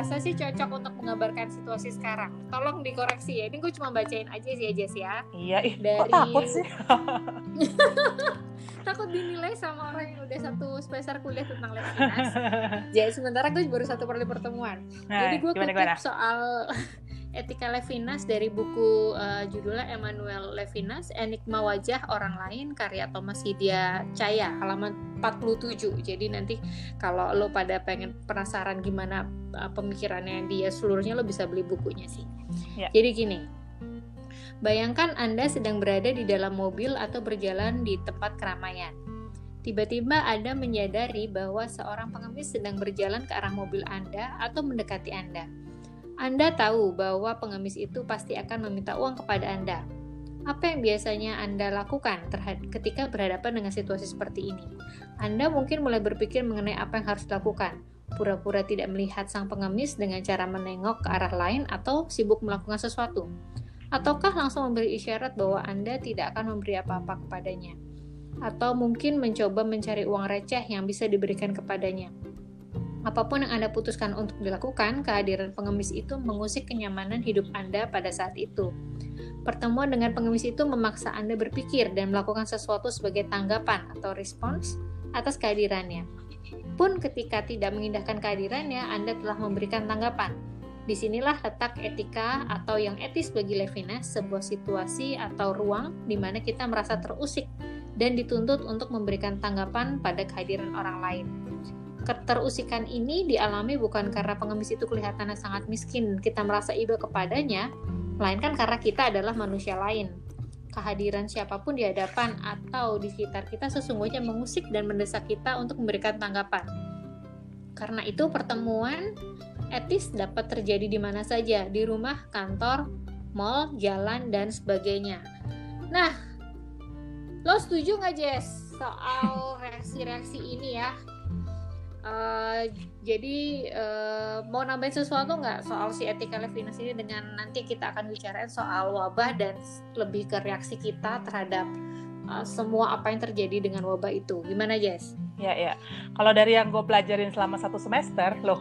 rasa sih cocok untuk menggambarkan situasi sekarang. Tolong dikoreksi ya. Ini gue cuma bacain aja sih aja sih ya. Iya, ih, Dari- kok takut sih? Takut dinilai sama orang yang udah satu semester kuliah tentang Levinas. Jadi sementara gue baru satu kali pertemuan. Nah, Jadi gue kutip gimana? soal etika Levinas dari buku eh, judulnya Emmanuel Levinas, Enigma Wajah Orang Lain, karya Thomas Hidya Caya, halaman 47. Jadi nanti kalau lo pada pengen penasaran gimana eh, pemikirannya dia seluruhnya lo bisa beli bukunya sih. Ya. Jadi gini. Bayangkan Anda sedang berada di dalam mobil atau berjalan di tempat keramaian. Tiba-tiba Anda menyadari bahwa seorang pengemis sedang berjalan ke arah mobil Anda atau mendekati Anda. Anda tahu bahwa pengemis itu pasti akan meminta uang kepada Anda. Apa yang biasanya Anda lakukan ketika berhadapan dengan situasi seperti ini? Anda mungkin mulai berpikir mengenai apa yang harus dilakukan. Pura-pura tidak melihat sang pengemis dengan cara menengok ke arah lain atau sibuk melakukan sesuatu. Ataukah langsung memberi isyarat bahwa Anda tidak akan memberi apa-apa kepadanya? Atau mungkin mencoba mencari uang receh yang bisa diberikan kepadanya. Apa pun yang Anda putuskan untuk dilakukan, kehadiran pengemis itu mengusik kenyamanan hidup Anda pada saat itu. Pertemuan dengan pengemis itu memaksa Anda berpikir dan melakukan sesuatu sebagai tanggapan atau respons atas kehadirannya. Pun ketika tidak mengindahkan kehadirannya, Anda telah memberikan tanggapan. Di sinilah letak etika atau yang etis bagi Levinas, sebuah situasi atau ruang di mana kita merasa terusik dan dituntut untuk memberikan tanggapan pada kehadiran orang lain. Keterusikan ini dialami bukan karena pengemis itu kelihatannya sangat miskin, kita merasa iba kepadanya, melainkan karena kita adalah manusia lain. Kehadiran siapa pun di hadapan atau di sekitar kita sesungguhnya mengusik dan mendesak kita untuk memberikan tanggapan. Karena itu pertemuan etis dapat terjadi di mana saja, di rumah, kantor, mall, jalan, dan sebagainya. Nah, lo setuju nggak Jess soal reaksi-reaksi ini ya? Eh, jadi eh, mau nambahin sesuatu nggak soal si etika Levinas ini dengan nanti kita akan bicarain soal wabah dan lebih ke reaksi kita terhadap eh, semua apa yang terjadi dengan wabah itu. Gimana Jess? Ya, ya. Kalau dari yang gue pelajarin selama satu semester, loh.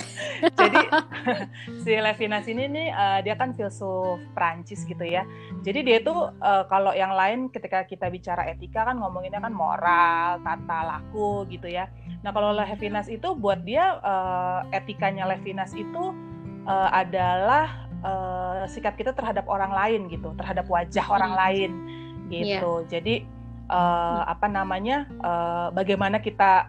Jadi si Levinas ini nih eh, dia kan filsuf Prancis gitu ya. Jadi dia tuh eh, kalau yang lain ketika kita bicara etika kan ngomonginnya kan moral, tata laku gitu ya. Nah kalau Levinas itu buat dia eh, etikanya Levinas itu eh, adalah eh, sikap kita terhadap orang lain gitu, terhadap wajah orang Hmm. lain gitu. Jadi eh, apa namanya eh, bagaimana kita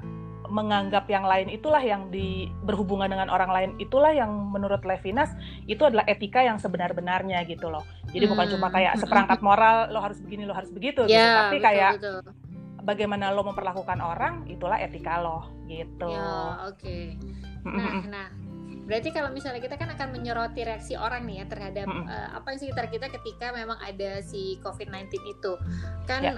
menganggap yang lain itulah yang di berhubungan dengan orang lain itulah yang menurut Levinas itu adalah etika yang sebenar-benarnya gitu loh. Jadi bukan Hmm. cuma kayak seperangkat moral lo harus begini lo harus begitu gitu, Ya, tapi betul, kayak betul. bagaimana lo memperlakukan orang itulah etika lo gitu. Ya, oke. Nah, nah, berarti kalau misalnya kita kan akan menyoroti reaksi orang nih ya terhadap Mm-mm. eh, apa yang sekitar kita ketika memang ada si COVID-19 itu. Kan Ya.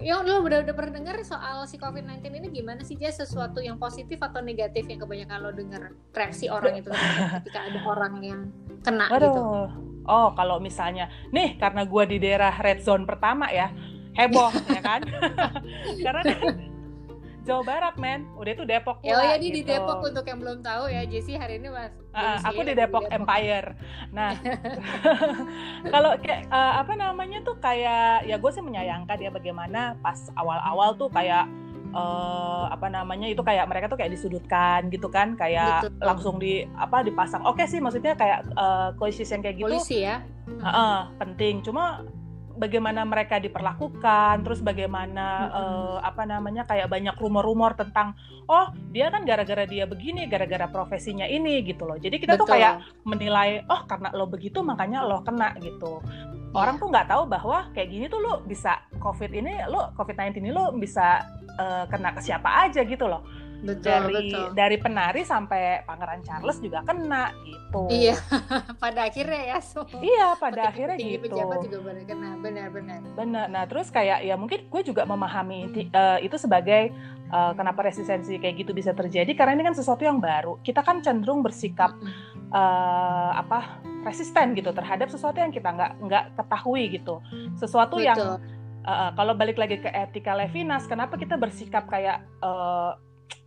ya lo udah udah pernah dengar soal si COVID-19 ini gimana sih Jess sesuatu yang positif atau negatif yang kebanyakan lo dengar reaksi orang itu ketika ada orang yang kena gitu. Waduh. Oh, kalau misalnya nih karena gua di daerah red zone pertama ya, heboh ya kan? karena Jawa Barat, men. Udah itu Depok Ya, oh pula, ya di, di gitu. Depok untuk yang belum tahu ya Jessie hari ini mas. Domisili aku di lagi Depok Empire. Nah, kalau kayak eh, apa namanya tuh kayak ya gue sih menyayangkan ya bagaimana pas awal-awal tuh kayak eh, apa namanya itu kayak mereka tuh kayak disudutkan gitu kan, kayak Betul. langsung di apa dipasang. Oke sih, maksudnya kayak koesis yang kayak gitu Polisi ya. Heeh, penting. Cuma bagaimana mereka diperlakukan, terus bagaimana Mm-mm. eh, apa namanya kayak banyak rumor-rumor tentang oh dia kan gara-gara dia begini, gara-gara profesinya ini gitu loh. Jadi kita tuh Betul. kayak menilai oh karena lo begitu makanya lo kena gitu. Iya. Orang tuh nggak tahu bahwa kayak gini tuh lo bisa COVID ini lo COVID-19 ini lo bisa eh, kena ke siapa aja gitu loh. Betul Dari betul. dari penari sampai Pangeran Charles juga kena gitu. Iya, pada akhirnya ya. So, Iya, pada akhirnya tinggi gitu. pejabat juga benar kena benar-benar. Benar. Nah, terus kayak ya mungkin gue juga memahami eh, itu sebagai eh, kenapa resistensi kayak gitu bisa terjadi karena ini kan sesuatu yang baru. Kita kan cenderung bersikap eh, apa resisten gitu terhadap sesuatu yang kita nggak nggak ketahui gitu. Sesuatu yang Betul. eh, kalau balik lagi ke etika Levinas, kenapa kita bersikap kayak eh,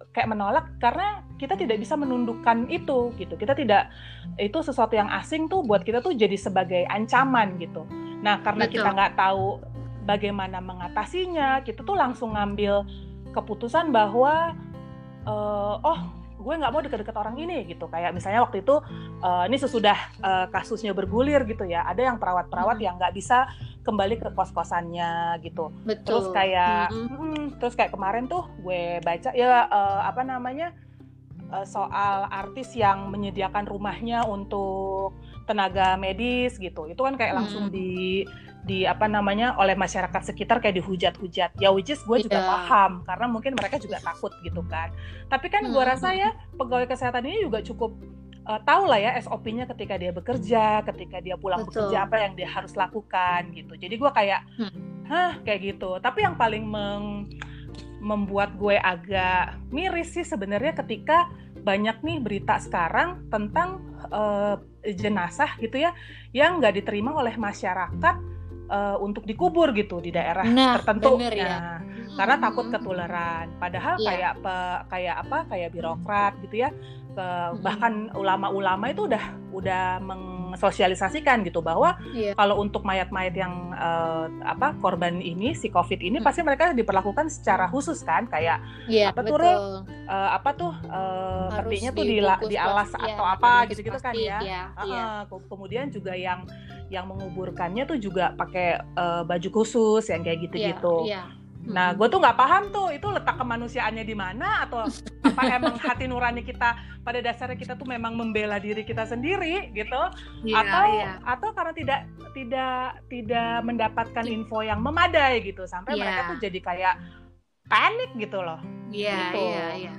kayak menolak karena kita tidak bisa menundukkan itu gitu kita tidak itu sesuatu yang asing tuh buat kita tuh jadi sebagai ancaman gitu nah karena Betul. kita nggak tahu bagaimana mengatasinya kita tuh langsung ngambil keputusan bahwa uh, oh gue nggak mau deket-deket orang ini gitu kayak misalnya waktu itu uh, ini sesudah uh, kasusnya bergulir gitu ya ada yang perawat-perawat hmm. yang nggak bisa kembali ke kos-kosannya gitu Betul. terus kayak hmm. Hmm, terus kayak kemarin tuh gue baca ya uh, apa namanya uh, soal artis yang menyediakan rumahnya untuk tenaga medis gitu itu kan kayak langsung hmm. di di apa namanya oleh masyarakat sekitar kayak dihujat-hujat ya which is gue yeah. juga iya. paham karena mungkin mereka juga takut gitu kan tapi kan gue hmm. rasa ya pegawai kesehatan ini juga cukup uh, tahu lah ya SOP-nya ketika dia bekerja ketika dia pulang Betul. bekerja apa yang dia harus lakukan gitu jadi gue kayak hmm. hah kayak gitu tapi yang paling meng membuat gue agak miris sih sebenarnya ketika banyak nih berita sekarang tentang uh, jenazah gitu ya yang nggak diterima oleh masyarakat uh, untuk dikubur gitu di daerah nah, tertentu. Bener, ya. nah, karena takut ketularan. Padahal yeah. kayak pe, kayak apa? Kayak birokrat gitu ya. Ke, bahkan ulama-ulama itu udah udah mensosialisasikan gitu bahwa yeah. kalau untuk mayat-mayat yang uh, apa korban ini si covid ini hmm. pasti mereka diperlakukan secara khusus kan kayak yeah, apa tuh uh, apa tuh uh, tuh di, di alas ya, atau apa gitu-gitu kan ya. ya, uh, ya. kemudian juga yang yang menguburkannya tuh juga pakai uh, baju khusus yang kayak gitu-gitu. Yeah, yeah. Nah, gue tuh nggak paham tuh itu letak kemanusiaannya di mana atau apa emang hati nurani kita pada dasarnya kita tuh memang membela diri kita sendiri gitu yeah, atau yeah. atau karena tidak tidak tidak mendapatkan info yang memadai gitu sampai yeah. mereka tuh jadi kayak panik gitu loh. Iya, gitu. iya, iya.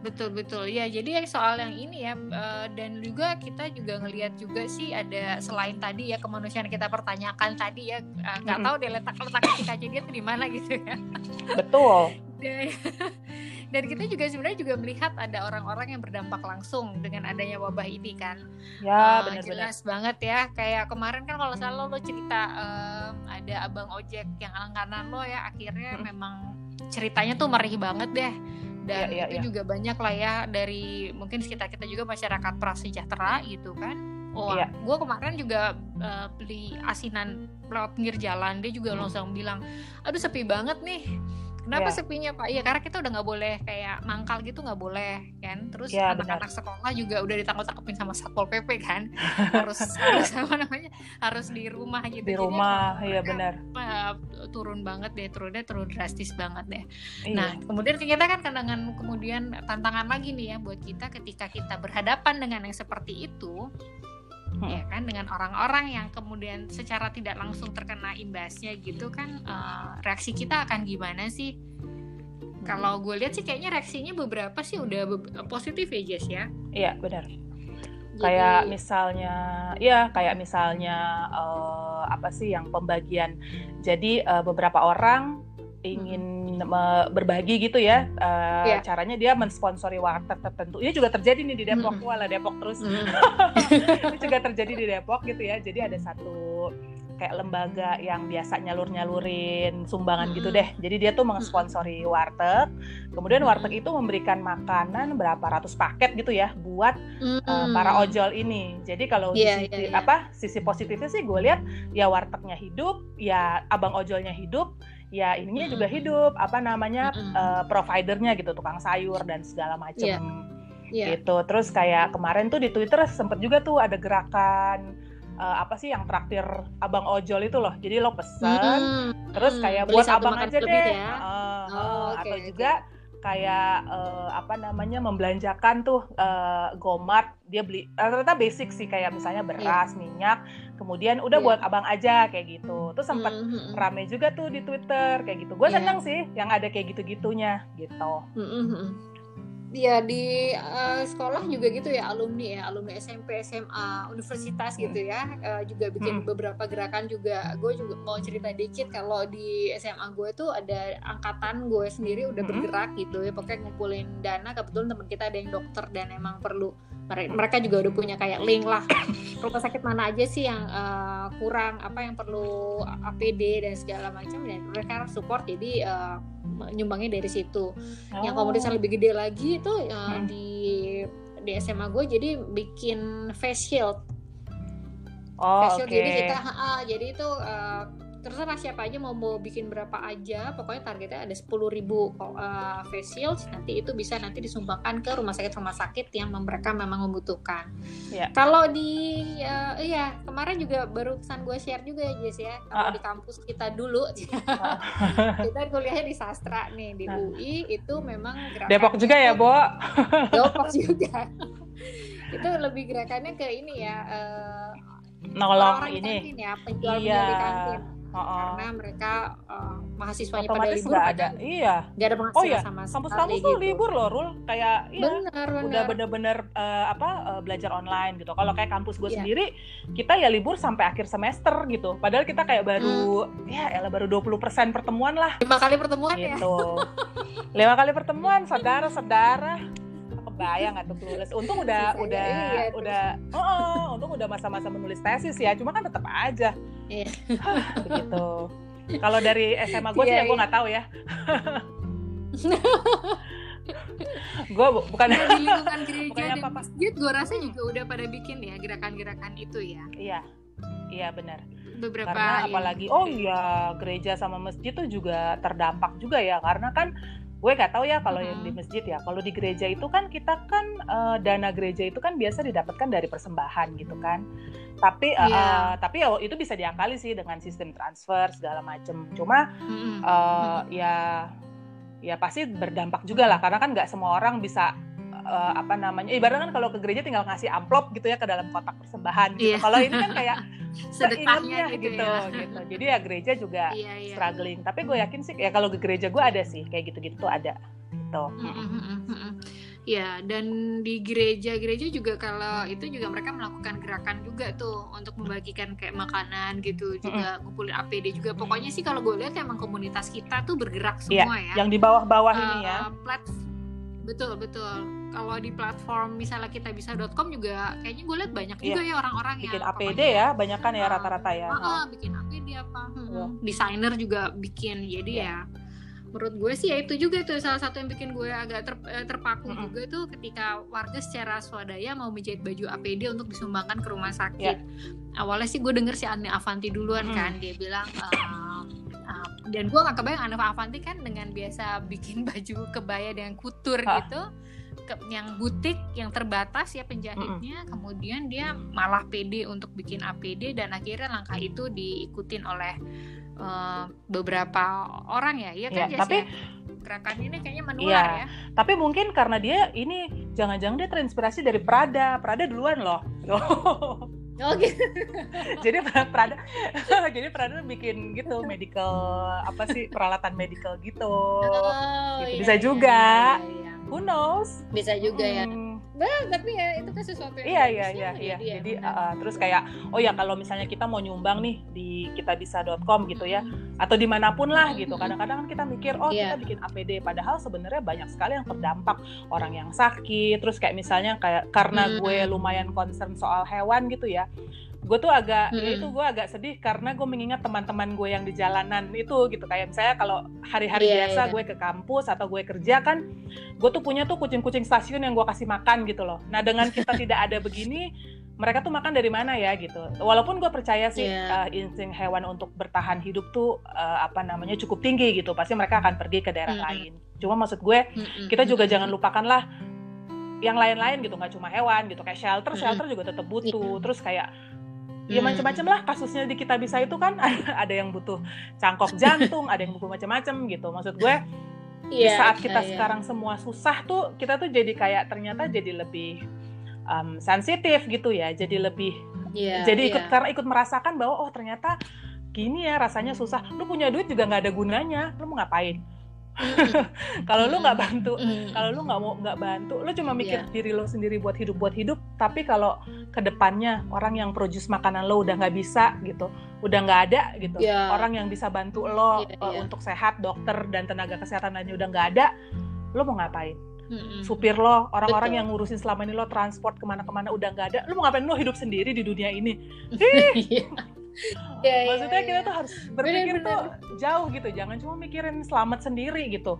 Betul betul. Ya jadi soal yang ini ya uh, dan juga kita juga ngelihat juga sih ada selain tadi ya kemanusiaan kita pertanyakan tadi ya eh, nggak uh, mm -hmm. tahu deh letak letak kita jadi di mana gitu ya. Betul. Dan, kita juga sebenarnya juga melihat ada orang-orang yang berdampak langsung dengan adanya wabah ini kan. Ya uh, benar jelas banget ya kayak kemarin kan kalau selalu lo cerita um, ada abang ojek yang langganan lo ya akhirnya hmm. memang ceritanya tuh merih banget deh dan yeah, yeah, itu yeah. juga banyak lah ya dari mungkin sekitar kita juga masyarakat prasejahtera gitu kan oh yeah. gue kemarin juga uh, beli asinan lewat pinggir jalan dia juga langsung bilang aduh sepi banget nih Kenapa yeah. sepinya Pak? Iya karena kita udah nggak boleh kayak mangkal gitu nggak boleh kan. Terus iya, anak-anak sekolah juga udah ditangkap tangkapin sama satpol pp kan. harus harus apa namanya harus di rumah gitu. Di rumah, iya benar. turun banget deh, turunnya turun drastis banget deh. Iya. Nah kemudian kita kan dengan kemudian tantangan lagi nih ya buat kita ketika kita berhadapan dengan yang seperti itu hmm. ya kan dengan orang-orang yang kemudian secara tidak langsung terkena imbasnya gitu kan uh, reaksi kita akan gimana sih hmm. kalau gue lihat sih kayaknya reaksinya beberapa sih udah be positif ya Jess ya iya benar kayak misalnya ya kayak misalnya uh, apa sih yang pembagian jadi uh, beberapa orang ingin hmm. berbagi gitu ya uh, yeah. caranya dia mensponsori warteg tertentu ini juga terjadi nih di Depok hmm. wala Depok terus hmm. ini juga terjadi di Depok gitu ya jadi ada satu kayak lembaga yang biasa nyalur-nyalurin sumbangan gitu deh. Jadi dia tuh mensponsori warteg. Kemudian warteg itu memberikan makanan berapa ratus paket gitu ya buat uh, para ojol ini. Jadi kalau yeah, sisi yeah, yeah. apa sisi positifnya sih gue lihat ya wartegnya hidup, ya abang ojolnya hidup, ya ininya juga hidup apa namanya uh, providernya gitu tukang sayur dan segala macam yeah. yeah. gitu. Terus kayak kemarin tuh di Twitter sempet juga tuh ada gerakan uh, apa sih yang traktir abang ojol itu loh. Jadi lo pesen mm. terus kayak buat abang aja deh. ya? uh, oh, okay, atau juga kayak uh, apa namanya membelanjakan tuh uh, gomat dia beli rata-rata basic sih kayak misalnya beras yeah. minyak kemudian udah yeah. buat abang aja kayak gitu tuh sempat mm -hmm. rame juga tuh di twitter kayak gitu gue yeah. seneng sih yang ada kayak gitu gitunya gitu mm -hmm ya di uh, sekolah juga gitu ya alumni ya alumni SMP SMA universitas gitu ya uh, juga bikin hmm. beberapa gerakan juga gue juga mau cerita dikit kalau di SMA gue tuh ada angkatan gue sendiri udah hmm. bergerak gitu ya pokoknya ngumpulin dana kebetulan teman kita ada yang dokter dan emang perlu mereka juga udah punya kayak link lah rumah sakit mana aja sih yang uh, kurang apa yang perlu APD dan segala macam dan mereka support jadi uh, nyumbangnya dari situ oh. yang komunitas lebih gede lagi itu uh, hmm. di di SMA gue jadi bikin face shield oh, face shield okay. jadi kita uh, jadi itu uh, terserah siapa aja mau mau bikin berapa aja pokoknya targetnya ada sepuluh ribu uh, face shield nanti itu bisa nanti disumbangkan ke rumah sakit rumah sakit yang mereka memang membutuhkan yeah. kalau di uh, iya kemarin juga baru pesan gue share juga ya Jess ya kalau uh. di kampus kita dulu uh. kita kuliahnya di sastra nih di uh. UI itu memang Depok juga ya Bo Depok juga itu lebih gerakannya ke ini ya uh, nolong ini ya penjual iya. di kantin oh, karena mereka uh, mahasiswanya Otomatis pada libur ada iya nggak ada penghasilan oh, iya. sama kampus-kampus tuh gitu. libur loh Rul kayak iya bener, bener. udah bener-bener uh, apa uh, belajar online gitu kalau kayak kampus gue yeah. sendiri kita ya libur sampai akhir semester gitu padahal kita kayak baru hmm. ya elah baru 20% pertemuan lah lima kali pertemuan ya? gitu ya lima kali pertemuan saudara-saudara kebayang atau clueless. Untung udah Bisa, udah iya, udah oh, oh, untung udah masa-masa menulis tesis ya. Cuma kan tetap aja. Iya. Begitu. Kalau dari SMA gue sih ya gue iya. nggak tahu ya. gue bu bukan nah, di lingkungan gereja dan apa -apa. masjid gue rasa juga udah pada bikin ya gerakan-gerakan itu ya iya iya benar beberapa karena apalagi oh iya gereja sama masjid tuh juga terdampak juga ya karena kan gue gak tahu ya kalau hmm. yang di masjid ya kalau di gereja itu kan kita kan uh, dana gereja itu kan biasa didapatkan dari persembahan gitu kan tapi uh, yeah. uh, tapi ya itu bisa diakali sih dengan sistem transfer segala macem cuma hmm. Uh, ya ya pasti berdampak juga lah karena kan nggak semua orang bisa uh, apa namanya ibaratnya kan kalau ke gereja tinggal ngasih amplop gitu ya ke dalam kotak persembahan gitu. Yeah. Kalau ini kan kayak sedekahnya gitu, gitu, ya. gitu. Jadi ya gereja juga yeah, yeah. struggling. Tapi gue yakin sih ya kalau ke gereja gue ada sih kayak gitu-gitu tuh ada. Gitu. Ya, dan di gereja-gereja juga kalau itu juga mereka melakukan gerakan juga tuh untuk membagikan kayak makanan gitu, juga ngumpulin APD juga. Pokoknya sih kalau gue lihat emang komunitas kita tuh bergerak iya, semua ya. Yang di bawah-bawah uh, ini ya. Plat betul betul kalau di platform misalnya kita bisa.com juga kayaknya gue lihat banyak juga yeah. ya orang-orang yang bikin APD ya banyak kan ya rata-rata ya uh, uh, bikin APD apa hmm, yeah. desainer juga bikin jadi yeah. ya menurut gue sih ya itu juga tuh salah satu yang bikin gue agak ter, eh, terpaku mm -hmm. juga tuh ketika warga secara swadaya mau menjahit baju APD untuk disumbangkan ke rumah sakit. Yeah. Awalnya sih gue denger si Anne Avanti duluan mm. kan dia bilang uh, dan gue gak kebayang Anne Avanti kan dengan biasa bikin baju kebaya dengan kutur ha. gitu ke, yang butik yang terbatas ya penjahitnya, mm -hmm. kemudian dia malah pede untuk bikin APD dan akhirnya langkah itu diikutin oleh uh, beberapa orang ya, iya kan? Ya, tapi ya? gerakan ini kayaknya menular iya, ya. Tapi mungkin karena dia ini jangan-jangan dia terinspirasi dari Prada, Prada duluan loh. Oh gitu. jadi Prada, jadi Prada bikin gitu medical apa sih peralatan medical gitu. Oh, gitu. Iya, Bisa iya, juga. Iya, iya who knows bisa juga ya. hmm. ya bah tapi ya itu kan sesuatu yang iya iya iya iya jadi, jadi uh, terus kayak oh ya kalau misalnya kita mau nyumbang nih di kitabisa.com gitu ya hmm. atau di mana pun lah gitu kadang-kadang kan kita mikir oh yeah. kita bikin APD padahal sebenarnya banyak sekali yang terdampak orang yang sakit terus kayak misalnya kayak karena gue lumayan concern soal hewan gitu ya gue tuh agak hmm. ya itu gue agak sedih karena gue mengingat teman-teman gue yang di jalanan itu gitu kayak misalnya kalau hari-hari yeah, biasa yeah. gue ke kampus atau gue kerja kan gue tuh punya tuh kucing-kucing stasiun yang gue kasih makan gitu loh nah dengan kita tidak ada begini mereka tuh makan dari mana ya gitu walaupun gue percaya sih yeah. uh, insting hewan untuk bertahan hidup tuh uh, apa namanya cukup tinggi gitu pasti mereka akan pergi ke daerah mm -hmm. lain cuma maksud gue mm -hmm. kita juga jangan lupakanlah yang lain-lain gitu nggak cuma hewan gitu kayak shelter shelter juga tetap butuh yeah. terus kayak ya hmm. macam-macam lah kasusnya di kita bisa itu kan ada yang butuh cangkok jantung ada yang butuh macam-macam gitu maksud gue yeah, di iya, saat kita yeah, sekarang semua susah tuh kita tuh jadi kayak ternyata jadi lebih um, sensitif gitu ya jadi lebih yeah, jadi ikut yeah. karena ikut merasakan bahwa oh ternyata gini ya rasanya susah lu punya duit juga nggak ada gunanya lu mau ngapain kalau lu nggak bantu kalau lu nggak mau nggak bantu lu cuma mikir yeah. diri lo sendiri buat hidup buat hidup tapi kalau ke depannya orang yang produce makanan lo udah nggak bisa gitu udah nggak ada gitu yeah. orang yang bisa bantu lo yeah, yeah. untuk sehat dokter dan tenaga kesehatan lainnya udah nggak ada lo mau ngapain hmm. supir lo, orang-orang yang ngurusin selama ini lo transport ke mana-kemana udah nggak ada, lo mau ngapain lo hidup sendiri di dunia ini? ya, Maksudnya ya, kita tuh harus berpikir bener, tuh jauh gitu, jangan cuma mikirin selamat sendiri gitu.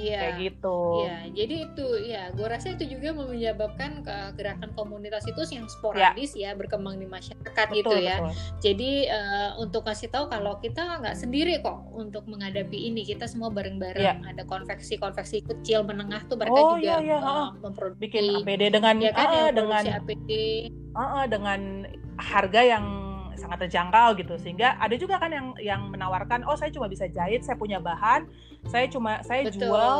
Iya. Kayak gitu. Iya, jadi itu ya, gue rasa itu juga menyebabkan ke gerakan komunitas itu yang sporadis ya, ya berkembang di masyarakat betul, gitu ya. Betul. Jadi uh, untuk kasih tahu kalau kita nggak sendiri kok untuk menghadapi ini, kita semua bareng-bareng. Ya. Ada konveksi-konveksi kecil menengah tuh mereka oh, juga iya, iya. Uh, memproduksi bikin APD dengan ya kan, uh, dengan APD. Uh, uh, dengan harga yang sangat terjangkau gitu sehingga ada juga kan yang yang menawarkan oh saya cuma bisa jahit saya punya bahan saya cuma saya Betul. jual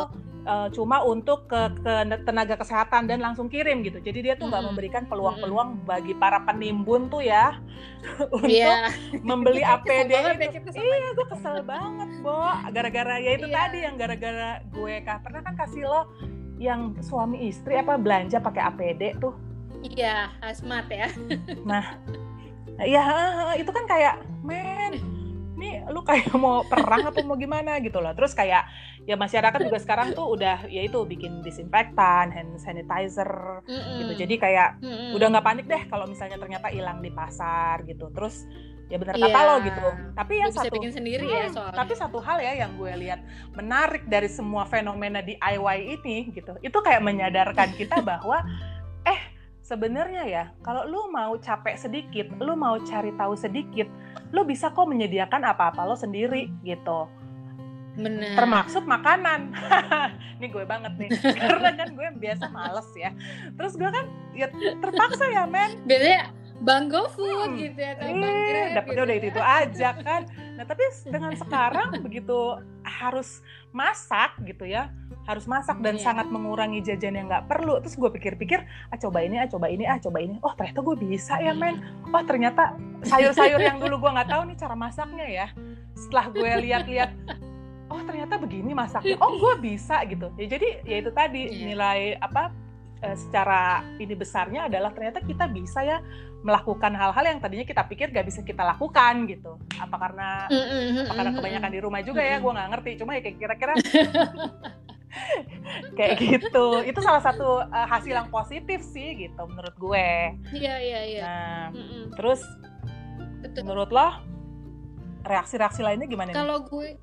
uh, cuma untuk ke, ke tenaga kesehatan dan langsung kirim gitu jadi dia tuh nggak hmm. memberikan peluang-peluang bagi para penimbun tuh ya untuk yeah. membeli APD itu iya gue kesel banget bo gara-gara ya itu yeah. tadi yang gara-gara gue kah pernah kan kasih lo yang suami istri apa belanja pakai APD tuh Iya, asmat ya. nah, ya itu kan kayak men ini lu kayak mau perang atau mau gimana gitu loh terus kayak ya masyarakat juga sekarang tuh udah ya itu bikin disinfektan hand sanitizer mm -mm. gitu jadi kayak mm -mm. udah nggak panik deh kalau misalnya ternyata hilang di pasar gitu terus ya benar kata yeah. lo gitu tapi yang satu bikin sendiri hmm, ya soalnya. tapi satu hal ya yang gue lihat menarik dari semua fenomena DIY ini gitu itu kayak menyadarkan kita bahwa eh sebenarnya ya kalau lu mau capek sedikit, lu mau cari tahu sedikit, lu bisa kok menyediakan apa-apa lo sendiri gitu. Bener. Termasuk makanan. Ini gue banget nih. Karena kan gue biasa males ya. Terus gue kan ya terpaksa ya, men. Biasanya Bang GoFood hmm. gitu ya atau Bang Grab dapetnya gitu. udah itu itu aja kan. Nah, tapi dengan sekarang begitu harus masak gitu ya harus masak dan yeah. sangat mengurangi jajan yang nggak perlu. Terus gue pikir-pikir ah coba ini ah coba ini ah coba ini. Oh ternyata gue bisa ya men. Oh ternyata sayur-sayur yang dulu gue nggak tahu nih cara masaknya ya. Setelah gue lihat-lihat oh ternyata begini masaknya. Oh gue bisa gitu. Ya jadi ya itu tadi yeah. nilai apa eh, secara ini besarnya adalah ternyata kita bisa ya melakukan hal-hal yang tadinya kita pikir gak bisa kita lakukan gitu. Apa karena mm -hmm. apa karena kebanyakan di rumah juga ya gue nggak ngerti. Cuma ya kayak kira-kira kayak gitu. Itu salah satu uh, hasil yang positif sih gitu menurut gue. Iya iya iya. Nah mm -mm. terus Betul. menurut lo reaksi-reaksi lainnya gimana kalau gue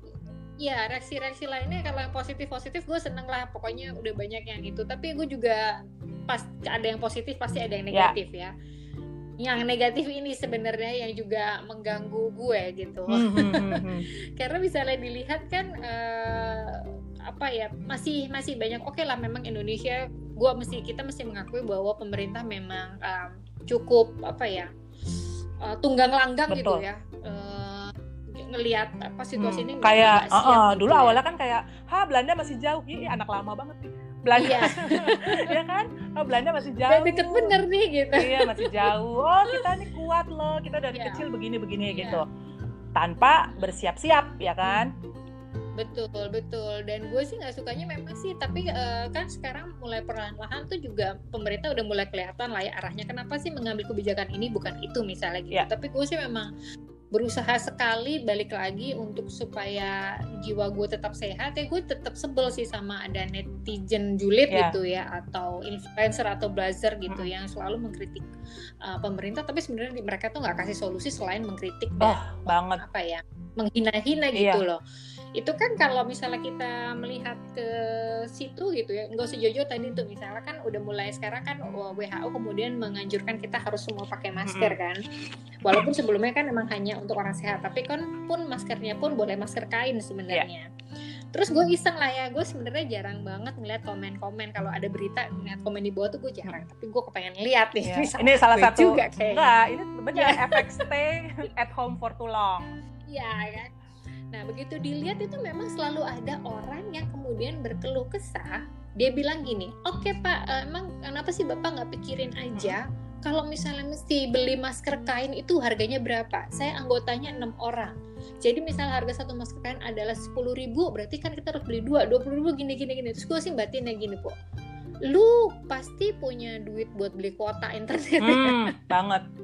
ya reaksi-reaksi lainnya kalau yang positif-positif gue seneng lah. Pokoknya udah banyak yang itu. Tapi gue juga pas ada yang positif pasti ada yang ya. negatif ya, ya yang negatif ini sebenarnya yang juga mengganggu gue gitu. Hmm, hmm, hmm, karena misalnya dilihat kan uh, apa ya masih masih banyak oke okay lah memang Indonesia gue mesti kita mesti mengakui bahwa pemerintah memang um, cukup apa ya uh, tunggang langgang gitu Betul. gitu ya uh, ngelihat apa situasi hmm, ini kayak uh, uh, dulu ya. awalnya kan kayak ha Belanda masih jauh ini anak lama banget nih Belanda iya. ya kan oh, Belanda masih jauh Udah deket bener nih gitu iya masih jauh oh kita nih kuat loh kita dari yeah. kecil begini begini yeah. gitu tanpa bersiap-siap ya kan betul betul dan gue sih nggak sukanya memang sih tapi uh, kan sekarang mulai perlahan-lahan tuh juga pemerintah udah mulai kelihatan lah ya arahnya kenapa sih mengambil kebijakan ini bukan itu misalnya gitu yeah. tapi gue sih memang berusaha sekali balik lagi untuk supaya jiwa gue tetap sehat ya gue tetap sebel sih sama ada netizen julid yeah. gitu ya atau influencer atau buzzer gitu hmm. yang selalu mengkritik uh, pemerintah tapi sebenarnya mereka tuh nggak kasih solusi selain mengkritik oh, banget apa ya menghina-hina yeah. gitu loh itu kan kalau misalnya kita melihat ke situ gitu ya nggak usah jojo tadi tuh misalnya kan udah mulai sekarang kan WHO kemudian menganjurkan kita harus semua pakai masker kan walaupun sebelumnya kan emang hanya untuk orang sehat tapi kan pun maskernya pun boleh masker kain sebenarnya yeah. Terus gue iseng lah ya, gue sebenarnya jarang banget ngeliat komen-komen kalau ada berita ngeliat komen di bawah tuh gue jarang, tapi gue kepengen lihat nih. Yeah. Ini salah satu juga kayaknya. Enggak, ini benar yeah. efek stay at home for too long. Iya kan. Nah, begitu dilihat itu memang selalu ada orang yang kemudian berkeluh kesah. Dia bilang gini, oke okay, Pak, eh, emang kenapa sih Bapak nggak pikirin aja kalau misalnya mesti beli masker kain itu harganya berapa? Saya anggotanya enam orang. Jadi misalnya harga satu masker kain adalah sepuluh ribu, berarti kan kita harus beli dua, dua puluh ribu gini gini gini. Terus gue sih batinnya gini, po. Lu pasti punya duit buat beli kuota internet. Hmm, banget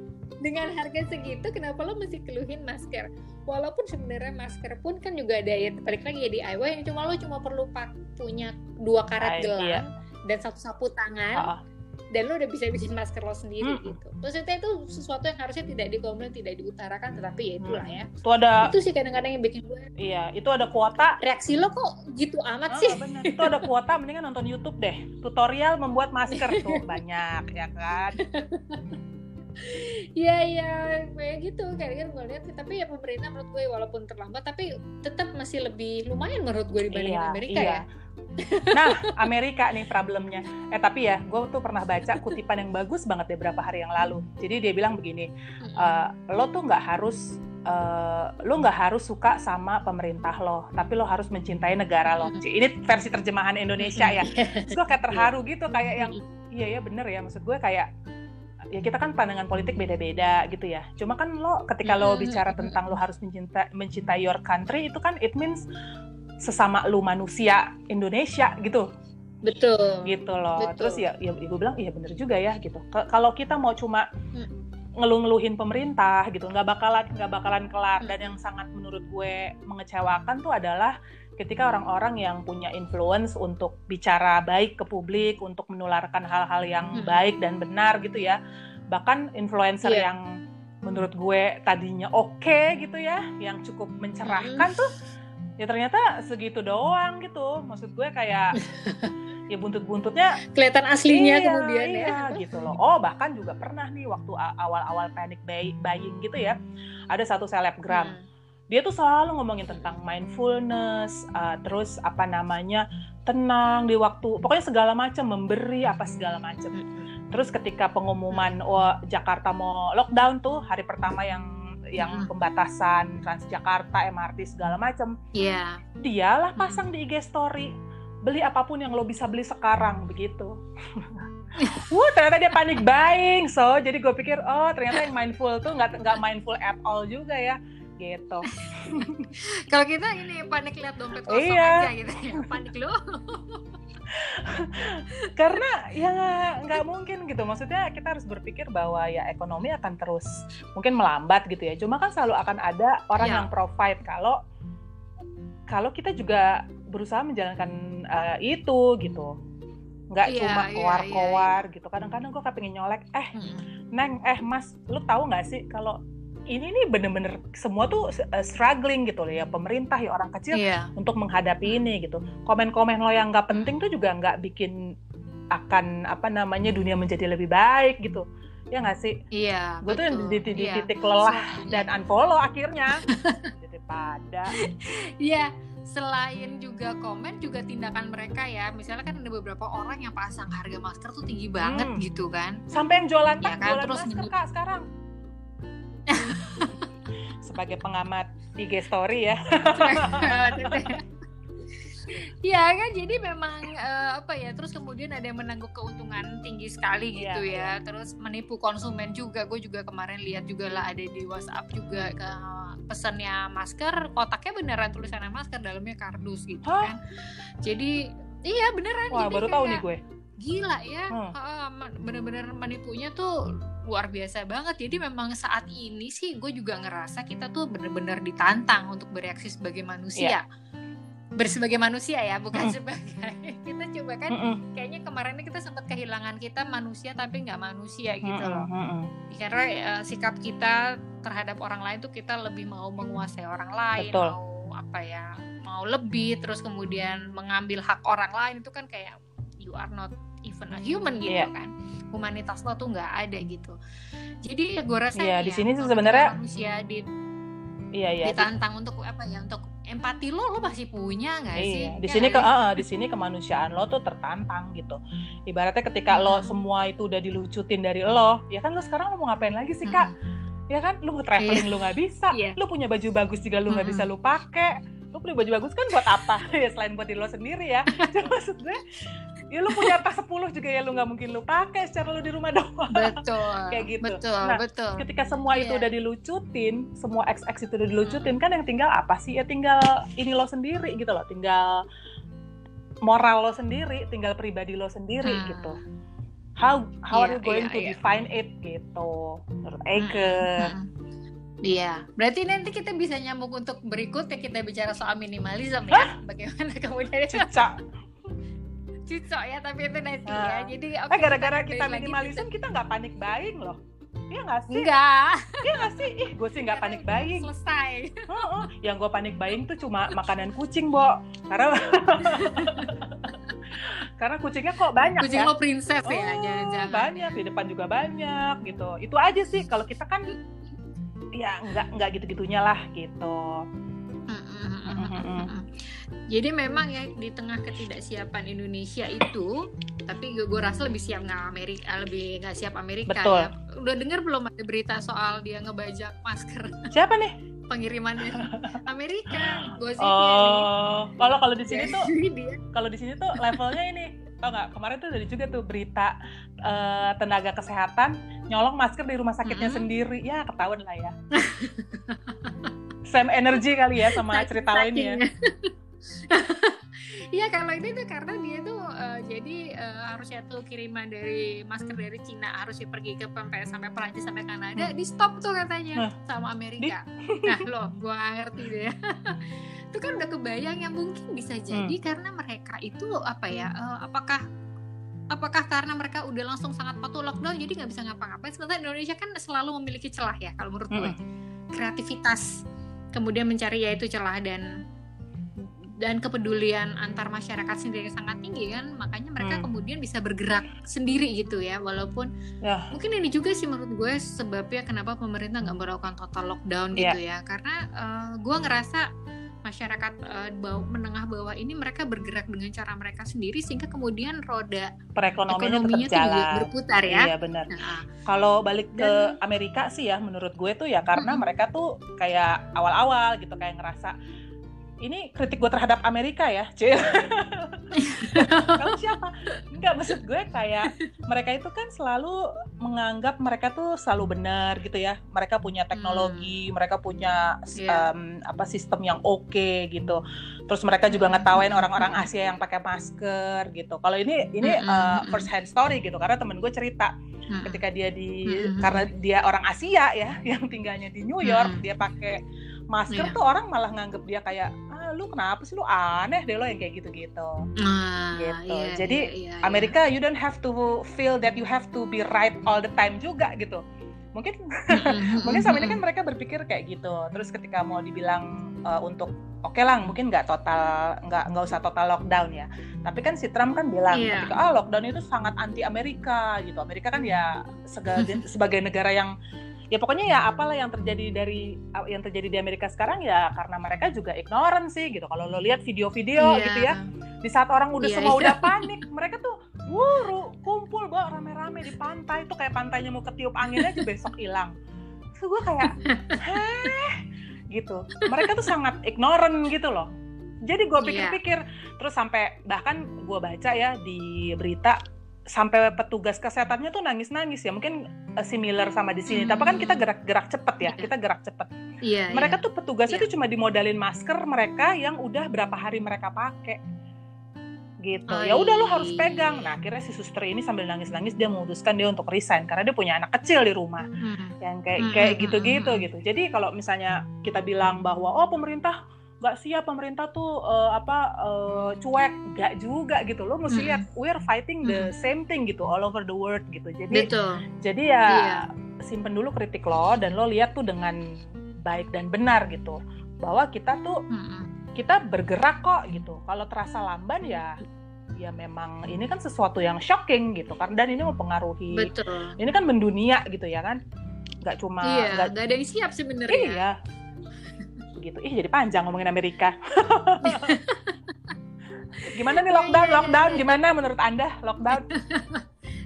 dengan harga segitu kenapa lo mesti keluhin masker walaupun sebenarnya masker pun kan juga ada ya balik lagi ya DIY yang cuma lo cuma perlu punya dua karat Ah, gelang iya. dan satu sapu tangan ah. dan lo udah bisa bikin masker lo sendiri Mm. gitu maksudnya itu sesuatu yang harusnya tidak dikomplain tidak diutarakan tetapi ya itulah ya itu ada itu sih kadang-kadang yang bikin gue iya itu ada kuota reaksi lo kok gitu amat Ah, sih bener. itu ada kuota mendingan nonton YouTube deh tutorial membuat masker tuh banyak ya kan Iya iya kayak gitu kayak gitu gue lihat tapi ya pemerintah menurut gue walaupun terlambat tapi tetap masih lebih lumayan menurut gue dibanding Iya, Amerika iya. ya. Nah, Amerika nih problemnya. Eh tapi ya, gue tuh pernah baca kutipan yang bagus banget deh beberapa hari yang lalu. Jadi dia bilang begini, eh, lo tuh nggak harus eh, lo nggak harus suka sama pemerintah lo, tapi lo harus mencintai negara lo. Ini versi terjemahan Indonesia ya. Terus gue kayak terharu gitu, kayak yang iya ya bener ya. Maksud gue kayak ya kita kan pandangan politik beda-beda gitu ya. Cuma kan lo ketika lo bicara tentang lo harus mencinta mencintai your country itu kan it means sesama lu manusia Indonesia gitu betul. gitu loh. Betul. Terus ya, ya ibu bilang iya bener juga ya gitu. Kalau kita mau cuma Hmm. ngeluh-ngeluhin pemerintah gitu, nggak bakalan nggak bakalan kelar. Hmm. Dan yang sangat menurut gue mengecewakan tuh adalah ketika orang-orang yang punya influence untuk bicara baik ke publik, untuk menularkan hal-hal yang Hmm. baik dan benar gitu ya. Bahkan influencer Iya. yang menurut gue tadinya oke gitu ya, yang cukup mencerahkan Hmm. tuh ya ternyata segitu doang gitu. Maksud gue kayak ya buntut-buntutnya Kelihatan aslinya iya, kemudian ya. iya, gitu loh. Oh bahkan juga pernah nih waktu awal-awal panic buy- buying gitu ya, ada satu selebgram. Hmm. Dia tuh selalu ngomongin tentang mindfulness, uh, terus apa namanya tenang di waktu, pokoknya segala macam memberi apa segala macam. Terus ketika pengumuman oh, Jakarta mau lockdown tuh hari pertama yang yang pembatasan Transjakarta, MRT segala macam, Iya. dialah pasang di IG story beli apa pun yang lo bisa beli sekarang begitu. Wah ternyata dia panik buying, so jadi gue pikir oh ternyata yang mindful tuh nggak nggak mindful at all juga ya, gitu. Kalau kita ini panik lihat dompet kosong Iya. aja gitu ya. Panik lo. Karena ya nggak mungkin gitu, maksudnya kita harus berpikir bahwa ya ekonomi akan terus mungkin melambat gitu ya. Cuma kan selalu akan ada orang Iya. yang provide kalau kalau kita juga berusaha menjalankan eh, itu gitu. Nggak Iya, cuma iya, koar-koar gitu. Kadang-kadang gue kepengen nyolek, eh Hmm. Neng, eh Mas, lu tahu nggak sih kalau ini nih bener-bener semua tuh uh, struggling gitu loh ya pemerintah ya orang kecil Iya. untuk menghadapi ini gitu. Komen-komen lo yang nggak penting tuh juga nggak bikin akan apa namanya dunia menjadi lebih baik gitu. Ya nggak sih? Iya. Gue tuh di, di- di Iya. titik lelah So, dan unfollow akhirnya daripada Iya, selain juga komen juga tindakan mereka ya. Misalnya kan ada beberapa orang yang pasang harga masker tuh tinggi banget Hmm. gitu kan. sampai yang jualan Ya tas, kan, jualan terus masker kak sekarang. Sebagai pengamat IG story ya. Iya kan jadi memang eh, apa ya terus kemudian ada yang menangguk keuntungan tinggi sekali gitu ya Iya, terus menipu konsumen juga gue juga kemarin lihat juga lah ada di WhatsApp juga ke pesannya masker kotaknya beneran tulisannya masker dalamnya kardus gitu Hah? kan jadi iya beneran Wah jadi baru tahu kayak nih gue. gila ya Hmm. Bener-bener menipunya tuh luar biasa banget jadi memang saat ini sih gue juga ngerasa kita tuh bener-bener ditantang untuk bereaksi sebagai manusia bersebagai manusia ya bukan Mm-mm. sebagai kita coba kan Mm-mm, kayaknya kemarin kita sempat kehilangan kita manusia tapi nggak manusia gitu loh mm-mm. karena eh, sikap kita terhadap orang lain tuh kita lebih mau menguasai orang lain Betul. mau apa ya mau lebih terus kemudian mengambil hak orang lain itu kan kayak you are not even a human gitu Iya. kan humanitas lo tuh nggak ada gitu jadi ya gue rasa Iya, ini di ya, sini sih kalau sebenarnya- manusia di, Iya iya. di- ditantang untuk apa ya untuk empati lo lo masih punya nggak sih Iya, di Ya sini ke nggak sih? eh, di sini kemanusiaan lo tuh tertantang gitu. Ibaratnya ketika lo Hmm. semua itu udah dilucutin dari lo, ya kan lo sekarang lo mau ngapain lagi sih kak? Mm. Ya kan, lo mau traveling lo nggak bisa, Iya. lo punya baju bagus juga lo nggak Mm-mm. bisa lo pakai. Lo punya baju bagus kan buat apa? ya selain buat diri lo sendiri ya. Maksud gue, ya lo punya tas 10 juga ya lo nggak mungkin lo pakai secara lo di rumah doang. betul Kayak gitu. betul Nah, betul Ketika semua itu Iya. udah dilucutin, semua XX itu udah dilucutin, kan yang tinggal apa sih? Ya tinggal ini lo sendiri gitu loh, tinggal moral lo sendiri, tinggal pribadi lo sendiri Hmm. gitu. How how are Iya, you going iya, to iya. define it gitu? Menurut Mm, Eke. mm, mm. Iya, berarti nanti kita bisa nyambung untuk berikutnya kita bicara soal minimalisme ya. Bagaimana kemudian Cicak. Cicok ya, tapi itu nanti ya. Nah. Jadi Eh oke, gara-gara kita kita minimalism kita nggak panik buying loh. Iya nggak sih? Enggak. Iya nggak sih? Ih, gue sih nggak panik buying. Selesai. Heeh. Yang gue panik buying tuh cuma makanan kucing, Bo. Karena karena kucingnya kok banyak Kucing ya. lo princess ya, Oh, jangan-jangan. banyak di depan juga banyak gitu. Itu aja sih. Kalau kita kan ya nggak nggak gitu-gitunya lah gitu. Jadi memang ya di tengah ketidaksiapan Indonesia itu, tapi gue, gue rasa lebih siap nggak Amerika, lebih nggak siap Amerika Betul. ya. Udah dengar belum ada berita soal dia ngebajak masker Siapa nih? pengirimannya Amerika? Gosipnya Oh, kalau kalau di sini tuh kalau di sini tuh levelnya ini tau nggak kemarin tuh ada juga tuh berita eh, tenaga kesehatan nyolong masker di rumah sakitnya Mm-mm. sendiri ya ketahuan lah ya same energy kali ya sama cerita lainnya. Iya kalau ini tuh karena dia tuh eh, jadi eh, harusnya tuh kiriman dari masker dari Cina harusnya pergi ke sampai sampai Perancis sampai Kanada di stop tuh katanya Nah, sama Amerika. Nah loh, gua ngerti deh. itu kan udah kebayang ya mungkin bisa jadi karena mereka itu apa ya? eh, apakah apakah karena mereka udah langsung sangat patuh lockdown jadi nggak bisa ngapa-ngapain? Sementara Indonesia kan selalu memiliki celah ya kalau menurut gue kreativitas kemudian mencari yaitu celah dan dan kepedulian antar masyarakat sendiri sangat tinggi kan makanya mereka Hmm. kemudian bisa bergerak sendiri gitu ya walaupun Ya. mungkin ini juga sih menurut gue sebabnya kenapa pemerintah nggak melakukan total lockdown gitu ya karena eh, gue ngerasa masyarakat eh, bawah, menengah bawah ini mereka bergerak dengan cara mereka sendiri sehingga kemudian roda perekonomiannya ekonominya tetap juga jalan berputar ya iya benar Nah, kalau balik ke Amerika sih ya menurut gue tuh ya karena Mm-mm. mereka tuh kayak awal-awal gitu kayak ngerasa ini kritik gue terhadap Amerika ya, Cil. Kalau siapa? Enggak maksud gue kayak mereka itu kan selalu menganggap mereka tuh selalu benar gitu ya. Mereka punya teknologi, mereka punya s- Iya. apa sistem yang oke gitu. Terus mereka juga ngetawain orang-orang Asia yang pakai masker gitu. Kalau ini ini mm-mm. first hand story gitu karena temen gue cerita ketika dia di karena dia orang Asia ya yang tinggalnya di New York Mm. dia pakai masker Iya. tuh orang malah nganggep dia kayak ah lu kenapa sih lu aneh deh lo yang kayak gitu-gitu nah, gitu. iya, Jadi, iya, iya, iya. Amerika you don't have to feel that you have to be right all the time juga gitu mungkin mungkin sama ini kan mereka berpikir kayak gitu terus ketika mau dibilang uh, untuk oke lah mungkin nggak total nggak nggak usah total lockdown ya tapi kan si Trump kan bilang Iya. ketika ah lockdown itu sangat anti Amerika gitu Amerika kan ya sebagai sebagai negara yang ya pokoknya ya apalah yang terjadi dari yang terjadi di Amerika sekarang ya karena mereka juga ignorant sih gitu kalau lo lihat video-video Iya. gitu ya di saat orang udah Iya, semua iya. udah panik mereka tuh wuru kumpul bawa rame-rame di pantai tuh kayak pantainya mau ketiup angin aja besok hilang terus gue kayak heh gitu mereka tuh sangat ignorant gitu loh jadi gue Iya. pikir-pikir terus sampai bahkan gue baca ya di berita sampai petugas kesehatannya tuh nangis-nangis ya mungkin eh, similar sama di sini tapi kan kita gerak-gerak cepet ya Iya. kita gerak cepet Iya, mereka iya. tuh petugasnya Iya. tuh cuma dimodalin masker mereka yang udah berapa hari mereka pakai gitu Oh, ya udah lo iya. harus pegang nah akhirnya si suster ini sambil nangis-nangis dia memutuskan dia untuk resign karena dia punya anak kecil di rumah Hmm. yang kayak Hmm, kayak hmm, gitu-gitu hmm, hmm. gitu jadi kalau misalnya kita bilang bahwa oh pemerintah nggak siap pemerintah tuh eh, apa eh, cuek nggak juga gitu lo mesti Hmm. lihat we're fighting the same thing gitu all over the world gitu. Jadi betul. jadi ya Iya. simpen dulu kritik lo dan lo lihat tuh dengan baik dan benar gitu. Bahwa kita tuh kita bergerak kok gitu. Kalau terasa lamban ya ya memang ini kan sesuatu yang shocking gitu kan. Dan ini mempengaruhi betul. ini kan mendunia gitu ya kan. Nggak cuma iya nggak ada yang siap sebenarnya. Iya gitu. Ih jadi panjang ngomongin Amerika. Gimana nih lockdown? Iya, iya, lockdown iya. gimana menurut anda? Lockdown?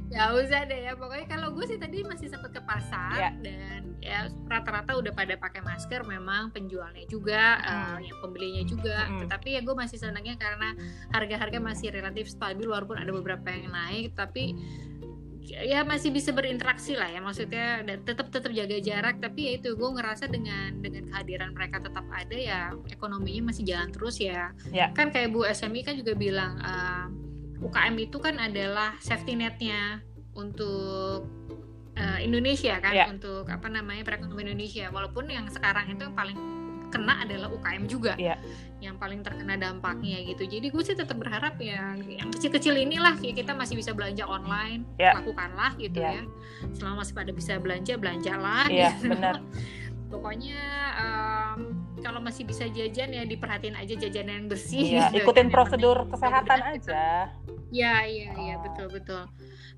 Ya usah deh ya. Pokoknya kalau gue sih tadi masih sempat ke pasar Ya. dan ya rata-rata udah pada pakai masker. Memang penjualnya juga Hmm. eh, yang pembelinya juga. Hmm. tetapi ya gue masih senangnya karena harga-harga masih relatif stabil walaupun ada beberapa yang naik. Tapi ya masih bisa berinteraksi lah ya maksudnya dan tetap tetap jaga jarak tapi ya itu gue ngerasa dengan dengan kehadiran mereka tetap ada ya ekonominya masih jalan terus ya, Ya. kan kayak Bu SMI kan juga bilang eh, UKM itu kan adalah safety netnya untuk uh, Indonesia kan yeah. untuk apa namanya perekonomian Indonesia walaupun yang sekarang itu yang paling kena adalah UKM juga yeah. yang paling terkena dampaknya gitu jadi gue sih tetap berharap ya yang kecil-kecil inilah ya kita masih bisa belanja online yeah. lakukanlah gitu yeah. ya selama masih pada bisa belanja belanjalah yeah, gitu. benar pokoknya um, kalau masih bisa jajan ya diperhatiin aja jajan yang bersih gitu, ikutin prosedur kesehatan aja ya iya iya oh. betul betul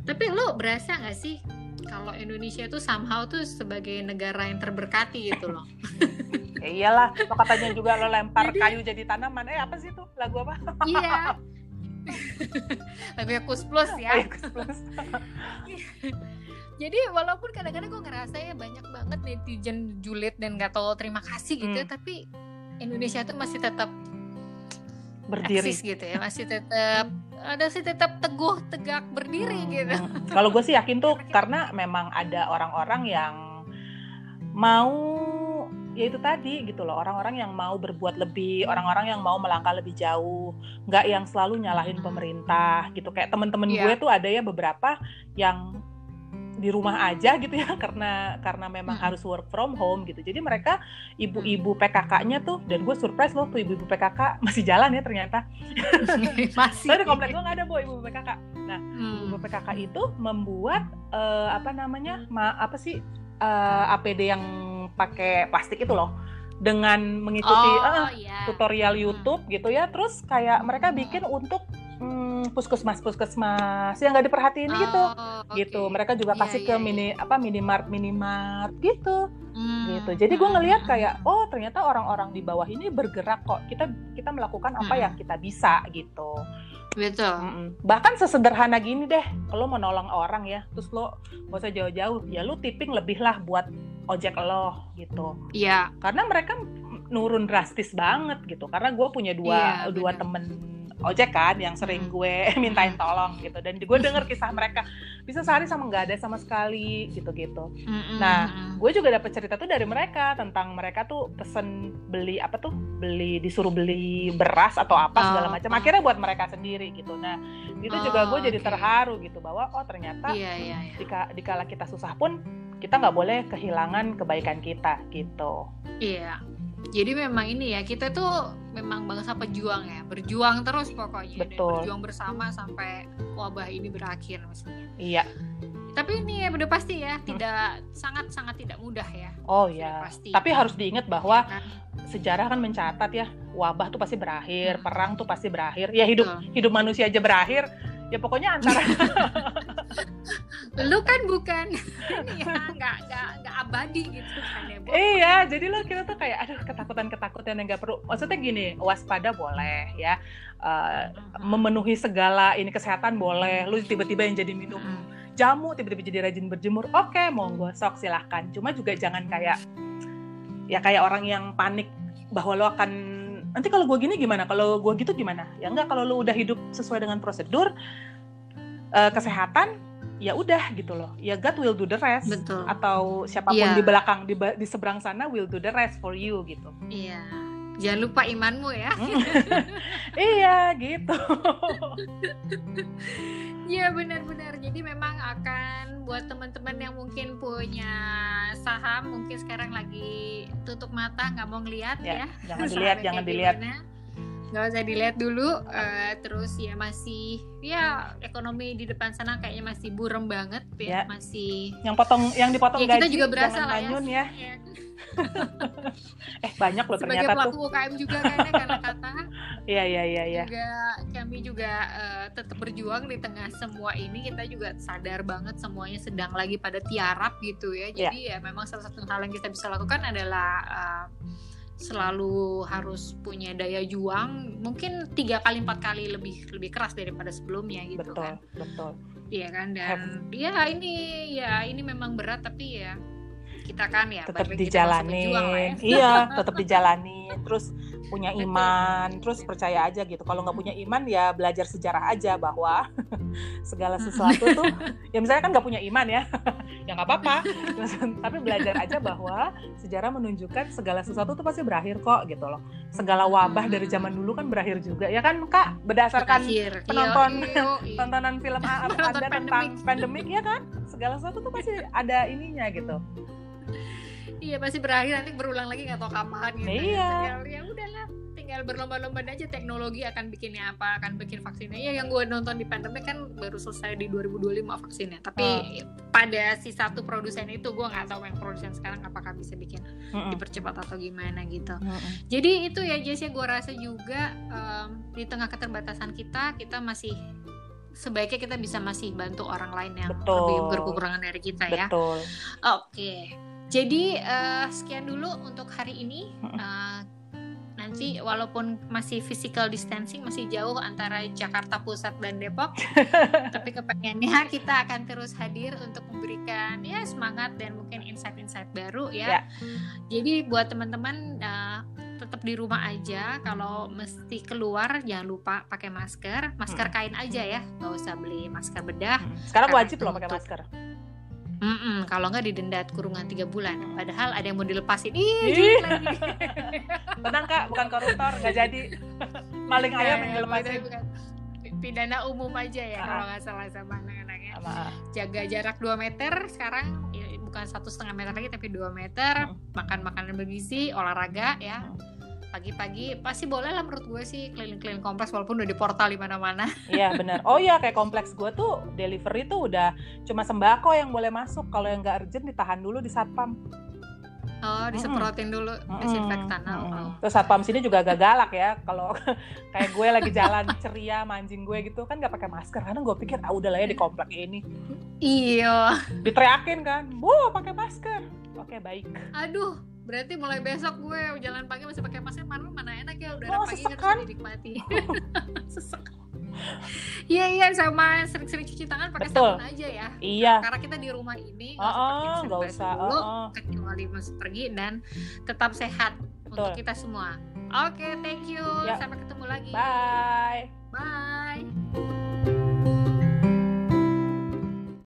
tapi lo berasa nggak sih kalau Indonesia itu somehow tuh sebagai negara yang terberkati gitu loh. Ya iyalah lo katanya juga lo lempar jadi, kayu jadi tanaman. Eh apa sih tuh lagu apa? Iya. Lagu Kus Plus ya. Kus Plus. Jadi walaupun kadang-kadang gue ngerasa ya banyak banget netizen julid dan gak tau terima kasih gitu hmm. tapi Indonesia tuh masih tetap berdiri. Eksis gitu ya masih tetap ada sih tetap teguh tegak berdiri hmm. gitu. Kalau gue sih yakin tuh karena memang ada orang-orang yang mau ya itu tadi gitu loh orang-orang yang mau berbuat lebih orang-orang yang mau melangkah lebih jauh nggak yang selalu nyalahin pemerintah gitu. Kayak temen-temen yeah. gue tuh ada ya beberapa yang di rumah aja gitu ya karena karena memang hmm. harus work from home gitu jadi mereka ibu-ibu PKK-nya tuh dan gue surprise loh tuh ibu-ibu PKK masih jalan ya ternyata masih Soalnya di komplek gue nggak ada bu ibu PKK nah hmm. ibu PKK itu membuat uh, apa namanya ma apa sih uh, eh, APD yang pakai plastik itu loh dengan mengikuti oh, uh, yeah. tutorial. YouTube hmm. gitu ya terus kayak mereka bikin untuk puskesmas puskesmas yang nggak diperhatiin oh, gitu okay. gitu mereka juga iya, kasih yeah, ke yeah, mini yeah. apa minimart minimart gitu hmm. gitu jadi gue ngelihat kayak oh ternyata orang-orang di bawah ini bergerak kok kita kita melakukan apa hmm. yang kita bisa gitu Betul. Bahkan sesederhana gini deh, kalau mau nolong orang ya, terus lo gak usah jauh-jauh, ya lo tipping lebih lah buat ojek lo gitu. Iya. Karena mereka nurun drastis banget gitu. Karena gue punya dua iya, dua temen ojek kan yang sering hmm. gue mintain tolong gitu. Dan gue denger kisah mereka bisa sehari sama nggak ada sama sekali gitu-gitu. Nah gue juga dapet cerita tuh dari mereka tentang mereka tuh pesen beli apa tuh beli disuruh beli beras atau apa segala oh, macam oh. akhirnya buat mereka sendiri gitu. Nah itu oh, juga gue jadi terharu gitu bahwa oh ternyata iya, iya, iya. Dika, dikala kita susah pun kita nggak boleh kehilangan kebaikan kita gitu. Iya jadi memang ini ya kita tuh memang bangsa pejuang ya berjuang terus pokoknya Betul. dan berjuang bersama sampai wabah ini berakhir maksudnya iya tapi ini ya udah pasti ya tidak hmm. sangat sangat tidak mudah ya oh ya pasti tapi harus diingat bahwa ya kan? sejarah kan mencatat ya wabah tuh pasti berakhir hmm. perang tuh pasti berakhir ya hidup Betul. hidup manusia aja berakhir ya pokoknya antara lu kan bukan. Ini ya nggak nggak nggak abadi gitu kan ya iya jadi lo kita tuh kayak aduh ketakutan ketakutan yang nggak perlu. Maksudnya gini waspada boleh ya uh, memenuhi segala ini kesehatan boleh. Lu tiba-tiba yang jadi minum jamu tiba-tiba jadi rajin berjemur oke okay, monggo sok silahkan. Cuma juga jangan kayak ya kayak orang yang panik bahwa lo akan nanti kalau gue gini gimana? Kalau gue gitu gimana? Ya enggak kalau lu udah hidup sesuai dengan prosedur uh, kesehatan ya udah gitu loh ya God will do the rest Betul. atau siapa pun yeah. di belakang di, di seberang sana will do the rest for you gitu iya yeah. jangan lupa imanmu ya iya gitu Iya benar-benar. Jadi memang akan buat teman-teman yang mungkin punya saham, mungkin sekarang lagi tutup mata nggak mau ngeliat ya. ya. Jangan dilihat, jangan dilihat. Nggak usah dilihat dulu. Uh, terus ya masih ya ekonomi di depan sana kayaknya masih burem banget ya. ya. Masih. Yang potong, yang dipotong ya, gaji. Kita juga berasa lah ya. ya. ya. eh banyak loh Sebagai ternyata pelaku UKM juga kayaknya karena kata iya iya iya iya juga kami juga uh, tetap berjuang di tengah semua ini kita juga sadar banget semuanya sedang lagi pada tiarap gitu ya iya. jadi yeah. ya memang salah satu hal yang kita bisa lakukan adalah uh, selalu harus punya daya juang mungkin tiga kali empat kali lebih lebih keras daripada sebelumnya gitu betul, kan betul iya kan dan Have. ya ini ya ini memang berat tapi ya kita kan ya tetap dijalanin ya. iya tetap dijalanin terus punya iman terus percaya aja gitu. Kalau nggak punya iman ya belajar sejarah aja bahwa segala sesuatu tuh ya misalnya kan nggak punya iman ya ya nggak apa-apa. Tapi belajar aja bahwa sejarah menunjukkan segala sesuatu tuh pasti berakhir kok gitu loh. Segala wabah dari zaman dulu kan berakhir juga ya kan kak? Berdasarkan berakhir. penonton iyo, iyo, iyo. tontonan film anda tentang pandemik ya kan? Segala sesuatu tuh pasti ada ininya gitu iya pasti berakhir nanti berulang lagi nggak tahu kapan gitu. Iya. tinggal ya udahlah tinggal berlomba-lomba aja teknologi akan bikinnya apa akan bikin vaksinnya. Ya yang gue nonton di pandemi kan baru selesai di 2025 vaksinnya. Tapi Oh. pada si satu produsen itu gue nggak tahu yang produsen sekarang apakah bisa bikin dipercepat atau gimana gitu. Jadi itu ya Jess ya gue rasa juga em, di tengah keterbatasan kita kita masih sebaiknya kita bisa masih bantu orang lain yang Betul. lebih berkekurangan dari kita ya. Oke, jadi eh, sekian dulu untuk hari ini. Eh, nanti walaupun masih physical distancing masih jauh antara Jakarta Pusat dan Depok, tapi kepengennya kita akan terus hadir untuk memberikan ya semangat dan mungkin insight-insight baru ya. Ya. Jadi buat teman-teman eh, tetap di rumah aja. Kalau mesti keluar jangan lupa pakai masker, masker Mm. kain aja ya, nggak usah beli masker bedah. Sekarang wajib loh pakai untuk- masker Mm-mm, kalau nggak didenda kurungan tiga bulan. Padahal ada yang mau dilepasin. Ih, lagi. tenang kak bukan koruptor nggak jadi maling ayam yang dilepasin bukan- Pidana umum aja ya Ah. kalau nggak salah sama anak-anaknya. Sama- Jaga jarak 2 meter sekarang ya, bukan satu setengah meter lagi tapi 2 meter. Hmm. Makan makanan bergizi, olahraga ya. Hmm. Pagi-pagi pasti boleh lah menurut gue sih keliling-keliling kompleks walaupun udah di portal di mana-mana. Iya benar. Oh iya kayak kompleks gue tuh delivery tuh udah cuma sembako yang boleh masuk. Kalau yang nggak urgent ditahan dulu di satpam. Oh, disemprotin dulu desinfektan. Oh, Mm-mm. oh. Terus satpam sini juga agak galak ya. Kalau kayak gue lagi jalan ceria mancing gue gitu kan nggak pakai masker karena gue pikir ah udah lah ya di komplek ini. Iya. Diteriakin kan, bu pakai masker. Oke baik. Aduh, berarti mulai besok gue jalan pagi masih pakai masker mana mana enak ya udara Oh, pagi sesek harus kan? dinikmati. Sesek. Iya iya sama sering-sering cuci tangan pakai sabun aja ya. Iya. Karena kita di rumah ini Oh, nggak oh, observasi usah. dulu, Oh, oh. kecuali masih pergi dan tetap sehat untuk Betul. kita semua. Oke, thank you. Ya. Sampai ketemu lagi. Bye. Bye.